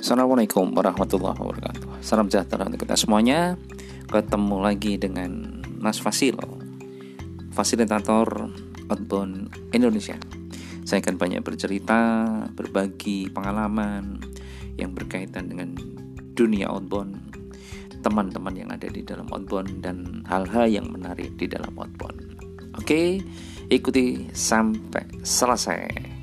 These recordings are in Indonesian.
Assalamualaikum warahmatullahi wabarakatuh. Salam sejahtera untuk kita semuanya. Ketemu lagi dengan Mas Fasil Fasilitator Outbound Indonesia. Saya akan banyak bercerita Berbagi pengalaman Yang berkaitan dengan dunia outbound Teman-teman yang ada di dalam outbound Dan hal-hal yang menarik di dalam outbound. Oke, ikuti sampai selesai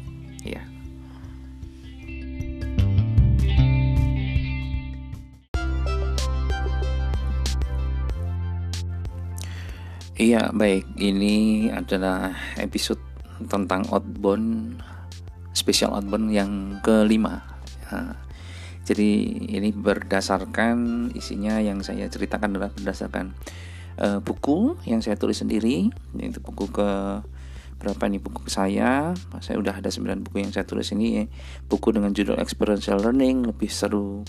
Iya, baik. Ini adalah episode tentang outbound spesial outbound yang kelima. Nah, jadi ini berdasarkan isinya yang saya ceritakan adalah berdasarkan uh, buku yang saya tulis sendiri, yaitu buku ke berapa nih buku saya? Saya udah ada 9 buku yang saya tulis ini buku dengan judul experiential learning lebih seru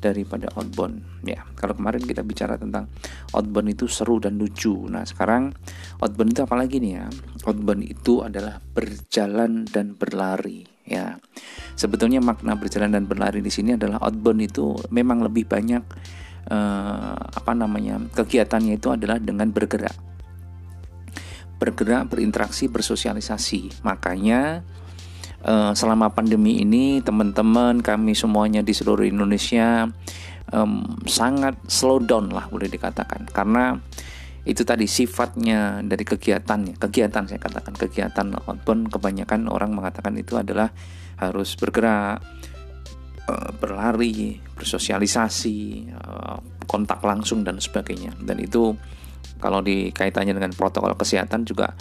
daripada outbound. Ya kalau kemarin kita bicara tentang outbound itu seru dan lucu. Nah sekarang outbound itu apalagi nih ya? Outbound itu adalah berjalan dan berlari ya. Sebetulnya makna berjalan dan berlari di sini adalah outbound itu memang lebih banyak eh, apa namanya kegiatannya itu adalah dengan bergerak bergerak, berinteraksi, bersosialisasi. Makanya uh, selama pandemi ini teman-teman kami semuanya di seluruh Indonesia um, sangat slow down lah boleh dikatakan karena itu tadi sifatnya dari kegiatannya kegiatan saya katakan kegiatan outbound kebanyakan orang mengatakan itu adalah harus bergerak uh, berlari bersosialisasi uh, kontak langsung dan sebagainya dan itu kalau dikaitannya dengan protokol kesehatan juga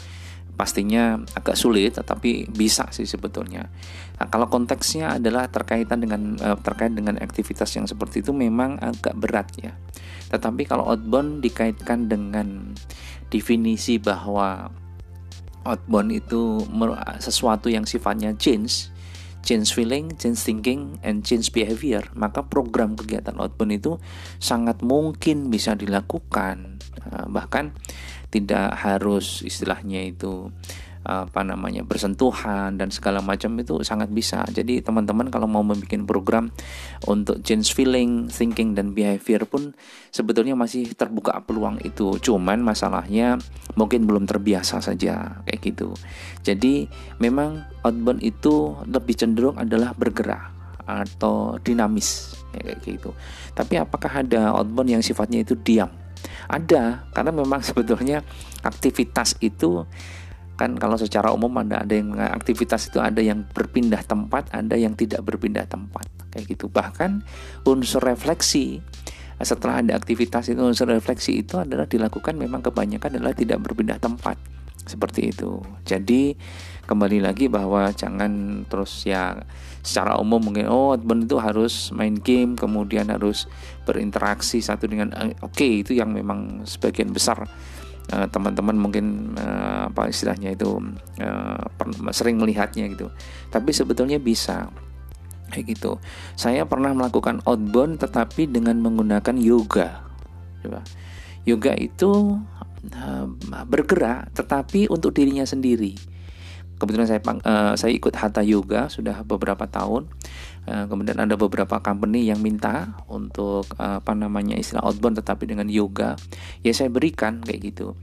pastinya agak sulit tetapi bisa sih sebetulnya. Nah, kalau konteksnya adalah terkaitan dengan uh, terkait dengan aktivitas yang seperti itu memang agak berat ya. Tetapi kalau outbound dikaitkan dengan definisi bahwa outbound itu sesuatu yang sifatnya change change feeling, change thinking, and change behavior, maka program kegiatan outbound itu sangat mungkin bisa dilakukan. Eh, bahkan tidak harus istilahnya itu apa namanya bersentuhan dan segala macam itu sangat bisa. Jadi teman-teman kalau mau membuat program untuk change feeling, thinking dan behavior pun sebetulnya masih terbuka peluang itu. Cuman masalahnya mungkin belum terbiasa saja kayak gitu. Jadi memang outbound itu lebih cenderung adalah bergerak atau dinamis kayak gitu. Tapi apakah ada outbound yang sifatnya itu diam? Ada, karena memang sebetulnya aktivitas itu kan kalau secara umum ada ada yang aktivitas itu ada yang berpindah tempat ada yang tidak berpindah tempat. Kayak gitu. Bahkan unsur refleksi setelah ada aktivitas itu unsur refleksi itu adalah dilakukan memang kebanyakan adalah tidak berpindah tempat. Seperti itu. Jadi kembali lagi bahwa jangan terus ya secara umum mungkin oh teman itu harus main game kemudian harus berinteraksi satu dengan eh, oke okay, itu yang memang sebagian besar Eh, teman-teman mungkin uh, apa istilahnya itu uh, sering melihatnya gitu. Tapi sebetulnya bisa. Kayak gitu. Saya pernah melakukan outbound tetapi dengan menggunakan yoga. Coba. Yoga itu bergerak tetapi untuk dirinya sendiri kebetulan saya uh, saya ikut hatha yoga sudah beberapa tahun. Uh, kemudian ada beberapa company yang minta untuk uh, apa namanya istilah outbound tetapi dengan yoga. Ya saya berikan kayak gitu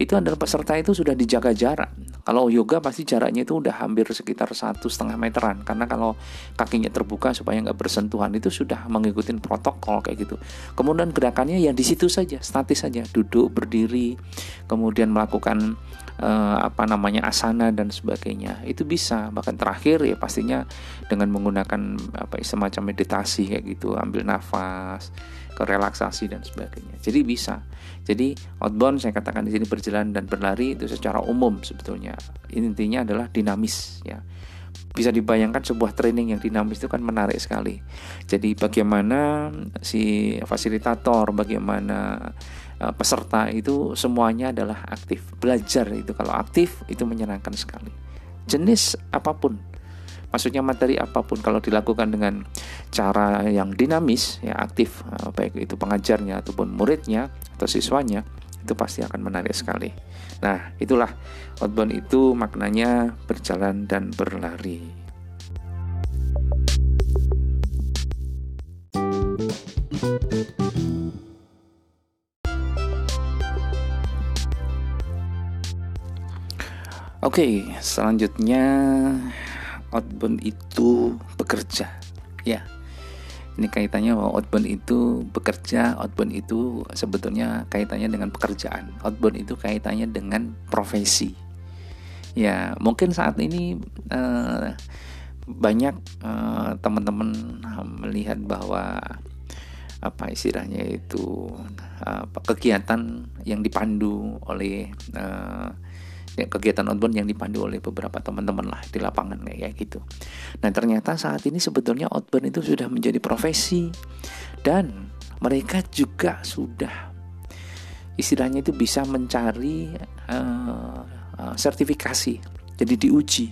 itu adalah peserta itu sudah dijaga jarak. Kalau yoga pasti jaraknya itu udah hampir sekitar satu setengah meteran karena kalau kakinya terbuka supaya nggak bersentuhan itu sudah mengikuti protokol kayak gitu. Kemudian gerakannya yang di situ saja, statis saja, duduk, berdiri, kemudian melakukan uh, apa namanya asana dan sebagainya. Itu bisa. Bahkan terakhir ya pastinya dengan menggunakan apa semacam meditasi kayak gitu, ambil nafas, ke relaksasi dan sebagainya. Jadi bisa. Jadi outbound saya katakan di sini berjalan dan berlari itu secara umum sebetulnya. Intinya adalah dinamis ya. Bisa dibayangkan sebuah training yang dinamis itu kan menarik sekali. Jadi bagaimana si fasilitator, bagaimana uh, peserta itu semuanya adalah aktif. Belajar itu kalau aktif itu menyenangkan sekali. Jenis apa pun maksudnya materi apa pun kalau dilakukan dengan cara yang dinamis ya aktif eh, baik itu pengajarnya ataupun muridnya atau siswanya itu pasti akan menarik sekali. Nah, itulah outbound itu maknanya berjalan dan berlari. Oke, okay, selanjutnya outbound itu bekerja. Ya, ini kaitannya bahwa outbound itu bekerja, outbound itu sebetulnya kaitannya dengan pekerjaan. Outbound itu kaitannya dengan profesi. Ya, mungkin saat ini uh, banyak uh, teman-teman melihat bahwa apa istilahnya itu uh, kegiatan yang dipandu oleh ya, kegiatan outbound yang dipandu oleh beberapa teman-teman lah di lapangan kayak gitu. Nah ternyata saat ini sebetulnya outbound itu sudah menjadi profesi dan mereka juga sudah istilahnya itu bisa mencari uh, uh, sertifikasi, jadi diuji.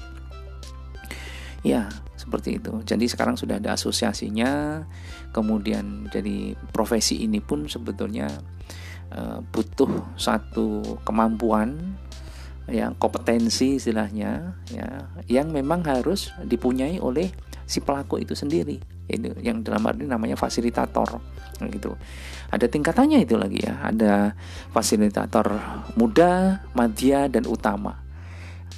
Ya seperti itu. Jadi sekarang sudah ada asosiasinya, kemudian jadi profesi ini pun sebetulnya uh, butuh satu kemampuan ya kompetensi istilahnya ya yang memang harus dipunyai oleh si pelaku itu sendiri. Itu yang dalam arti namanya fasilitator gitu. Ada tingkatannya itu lagi ya ada fasilitator muda madya dan utama.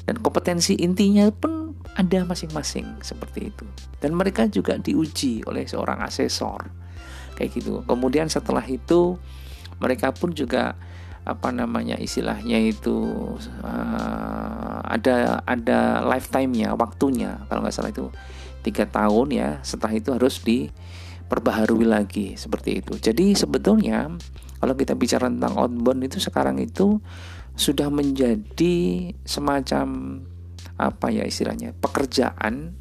Dan kompetensi intinya pun ada masing-masing seperti itu. Dan mereka juga diuji oleh seorang asesor kayak gitu. Kemudian setelah itu mereka pun juga apa namanya istilahnya itu uh, ada ada lifetime-nya waktunya kalau nggak salah itu. Tiga tahun ya setelah itu harus diperbaharui lagi seperti itu. Jadi sebetulnya kalau kita bicara tentang outbound itu sekarang itu sudah menjadi semacam apa ya istilahnya pekerjaan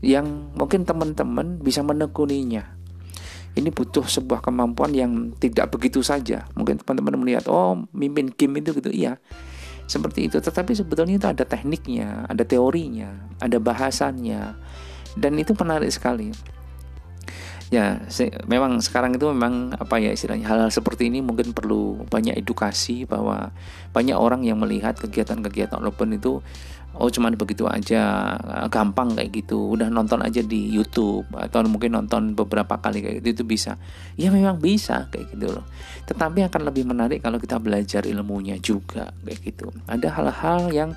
yang mungkin teman-teman bisa menekuninya ini butuh sebuah kemampuan yang tidak begitu saja. Mungkin teman-teman melihat, oh mimpin game itu gitu, iya. Seperti itu, tetapi sebetulnya itu ada tekniknya, ada teorinya, ada bahasannya. Dan itu menarik sekali. Ya, se memang sekarang itu memang apa ya istilahnya hal-hal seperti ini mungkin perlu banyak edukasi bahwa banyak orang yang melihat kegiatan-kegiatan open itu oh cuman begitu aja gampang kayak gitu. Udah nonton aja di YouTube atau mungkin nonton beberapa kali kayak gitu itu bisa. Ya memang bisa kayak gitu loh. Tetapi akan lebih menarik kalau kita belajar ilmunya juga kayak gitu. Ada hal-hal yang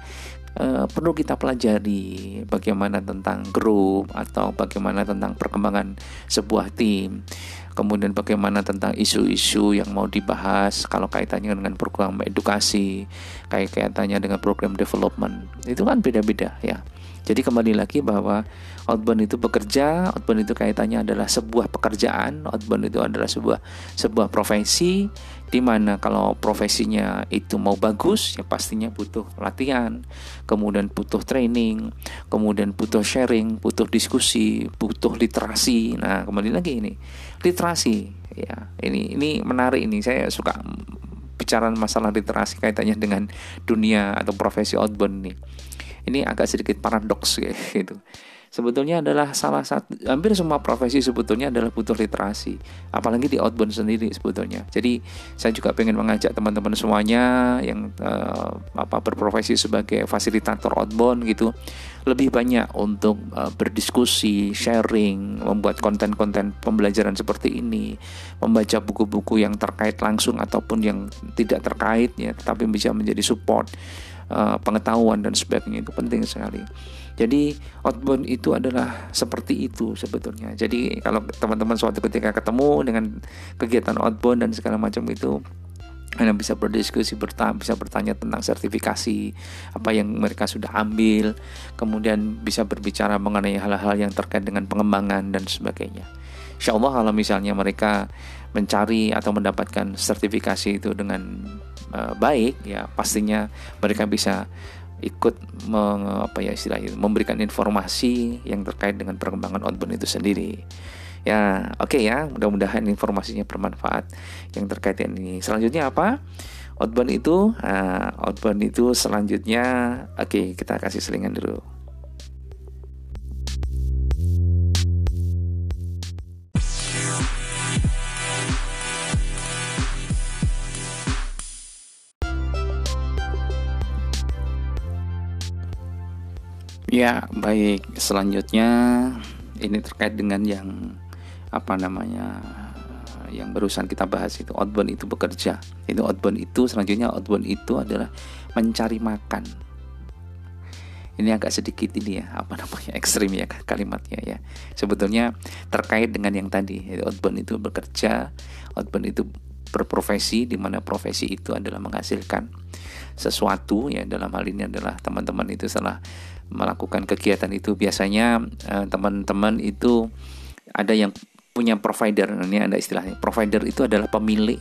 uh, perlu kita pelajari bagaimana tentang grup atau bagaimana tentang perkembangan sebuah tim. Kemudian bagaimana tentang isu-isu yang mau dibahas kalau kaitannya dengan program edukasi kayak kaitannya dengan program development. Itu kan beda-beda ya jadi kembali lagi bahwa outbound itu bekerja, outbound itu kaitannya adalah sebuah pekerjaan, outbound itu adalah sebuah sebuah profesi di mana kalau profesinya itu mau bagus ya pastinya butuh latihan, kemudian butuh training, kemudian butuh sharing, butuh diskusi, butuh literasi. Nah, kembali lagi ini literasi ya. Ini ini menarik ini saya suka bicara masalah literasi kaitannya dengan dunia atau profesi outbound nih ini agak sedikit paradoks gitu. Sebetulnya adalah salah satu hampir semua profesi sebetulnya adalah butuh literasi. Apalagi di outbound sendiri sebetulnya. Jadi saya juga pengen mengajak teman-teman semuanya yang uh, apa berprofesi sebagai fasilitator outbound gitu lebih banyak untuk uh, berdiskusi sharing membuat konten-konten pembelajaran seperti ini membaca buku-buku yang terkait langsung ataupun yang tidak terkait ya tetapi bisa menjadi support uh, pengetahuan dan sebagainya itu penting sekali. Jadi outbound itu adalah seperti itu sebetulnya. Jadi kalau teman-teman suatu ketika ketemu dengan kegiatan outbound dan segala macam itu anda bisa berdiskusi bisa bertanya tentang sertifikasi apa yang mereka sudah ambil, kemudian bisa berbicara mengenai hal-hal yang terkait dengan pengembangan dan sebagainya. Insya Allah kalau misalnya mereka mencari atau mendapatkan sertifikasi itu dengan uh, baik ya pastinya mereka bisa ikut meng, apa ya istilahnya memberikan informasi yang terkait dengan perkembangan outbound itu sendiri. Ya, oke okay ya, mudah-mudahan informasinya bermanfaat yang terkait ini. Selanjutnya apa? Outbound itu, uh, outbound itu selanjutnya, oke okay, kita kasih selingan dulu. Ya, baik. Selanjutnya ini terkait dengan yang apa namanya yang barusan kita bahas itu outbound itu bekerja. Itu outbound itu selanjutnya outbound itu adalah mencari makan. ini agak sedikit ini ya apa namanya ekstrim ya kalimatnya ya sebetulnya terkait dengan yang tadi outbound itu bekerja outbound itu berprofesi di mana profesi itu adalah menghasilkan sesuatu ya dalam hal ini adalah teman-teman itu setelah melakukan kegiatan itu. Biasanya eh, teman-teman uh, itu ada yang punya provider ini ada istilahnya. Provider itu adalah pemilik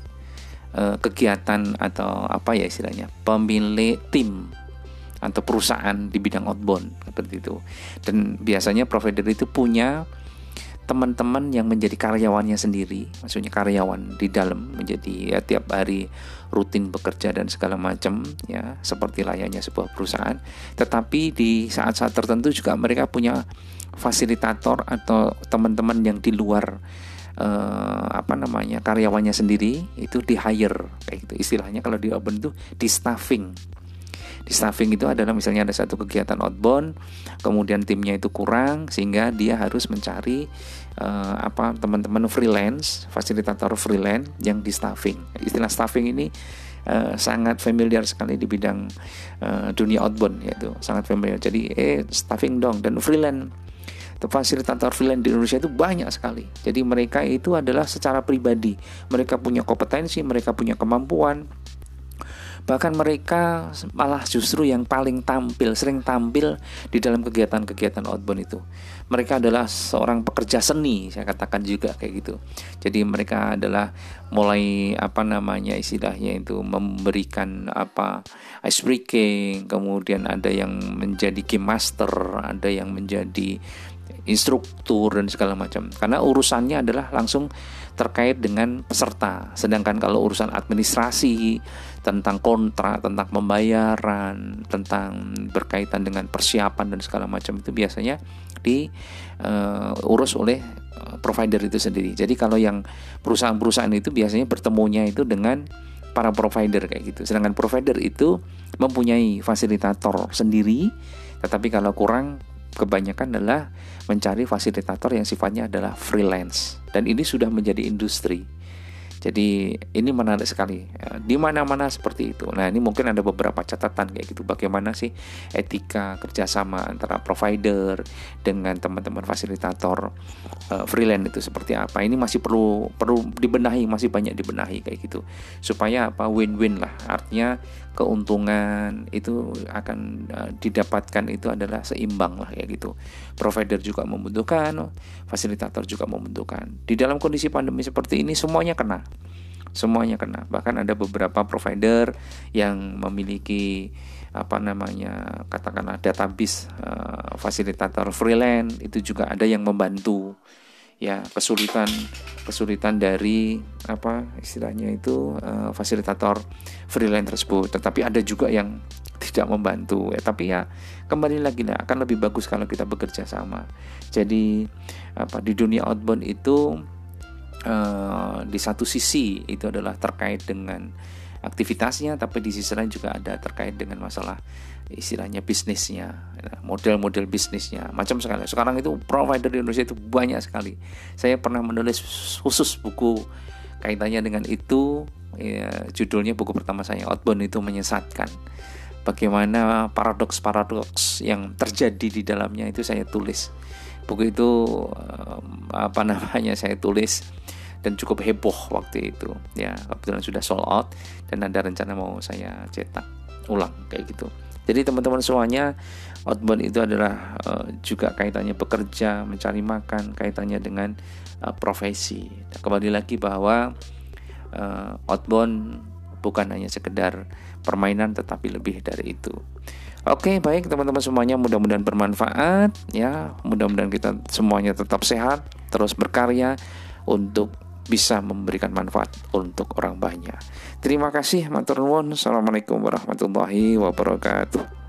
uh, kegiatan atau apa ya istilahnya pemilik tim atau perusahaan di bidang outbound seperti itu. Dan biasanya provider itu punya teman-teman yang menjadi karyawannya sendiri, maksudnya karyawan di dalam menjadi ya tiap hari rutin bekerja dan segala macam ya seperti layaknya sebuah perusahaan. Tetapi di saat-saat tertentu juga mereka punya fasilitator atau teman-teman yang di luar eh, apa namanya karyawannya sendiri itu di hire kayak gitu istilahnya kalau di open itu di staffing di staffing itu adalah misalnya ada satu kegiatan outbound, kemudian timnya itu kurang sehingga dia harus mencari uh, apa teman-teman freelance, fasilitator freelance yang di staffing. Istilah staffing ini uh, sangat familiar sekali di bidang uh, dunia outbound yaitu sangat familiar. Jadi eh staffing dong dan freelance fasilitator freelance di Indonesia itu banyak sekali. Jadi mereka itu adalah secara pribadi, mereka punya kompetensi, mereka punya kemampuan, Bahkan mereka malah justru yang paling tampil, sering tampil di dalam kegiatan-kegiatan outbound itu. Mereka adalah seorang pekerja seni, saya katakan juga kayak gitu. Jadi mereka adalah mulai apa namanya istilahnya itu memberikan apa ice breaking, kemudian ada yang menjadi game master, ada yang menjadi instruktur dan segala macam. Karena urusannya adalah langsung terkait dengan peserta. Sedangkan kalau urusan administrasi, tentang kontrak, tentang pembayaran, tentang berkaitan dengan persiapan dan segala macam itu biasanya diurus uh, oleh uh, provider itu sendiri. Jadi kalau yang perusahaan-perusahaan itu biasanya bertemunya itu dengan para provider kayak gitu. Sedangkan provider itu mempunyai fasilitator sendiri, tetapi kalau kurang kebanyakan adalah mencari fasilitator yang sifatnya adalah freelance dan ini sudah menjadi industri. Jadi ini menarik sekali. Ya, di mana-mana seperti itu. Nah ini mungkin ada beberapa catatan kayak gitu. Bagaimana sih etika kerjasama antara provider dengan teman-teman fasilitator uh, freelance itu seperti apa? Ini masih perlu perlu dibenahi, masih banyak dibenahi kayak gitu. Supaya apa win-win lah. Artinya keuntungan itu akan uh, didapatkan itu adalah seimbang lah kayak gitu. Provider juga membutuhkan, fasilitator juga membutuhkan. Di dalam kondisi pandemi seperti ini semuanya kena semuanya kena bahkan ada beberapa provider yang memiliki apa namanya katakanlah database uh, fasilitator freelance itu juga ada yang membantu ya kesulitan kesulitan dari apa istilahnya itu uh, fasilitator freelance tersebut. Tetapi ada juga yang tidak membantu. Ya tapi ya kembali lagi lah akan lebih bagus kalau kita bekerja sama. Jadi apa di dunia outbound itu uh, di satu sisi itu adalah terkait dengan aktivitasnya tapi di sisi lain juga ada terkait dengan masalah istilahnya bisnisnya model-model bisnisnya macam sekali. Sekarang itu provider di Indonesia itu banyak sekali. Saya pernah menulis khusus buku kaitannya dengan itu ya, judulnya buku pertama saya outbound itu menyesatkan. Bagaimana paradoks-paradoks yang terjadi di dalamnya itu saya tulis. Buku itu apa namanya saya tulis dan cukup heboh waktu itu ya. Kebetulan sudah sold out dan ada rencana mau saya cetak ulang kayak gitu jadi teman-teman semuanya outbound itu adalah uh, juga kaitannya bekerja mencari makan kaitannya dengan uh, profesi nah, kembali lagi bahwa uh, outbound bukan hanya sekedar permainan tetapi lebih dari itu Oke, baik teman-teman semuanya, mudah-mudahan bermanfaat ya. Mudah-mudahan kita semuanya tetap sehat, terus berkarya untuk bisa memberikan manfaat untuk orang banyak. Terima kasih, matur nuwun. Assalamualaikum warahmatullahi wabarakatuh.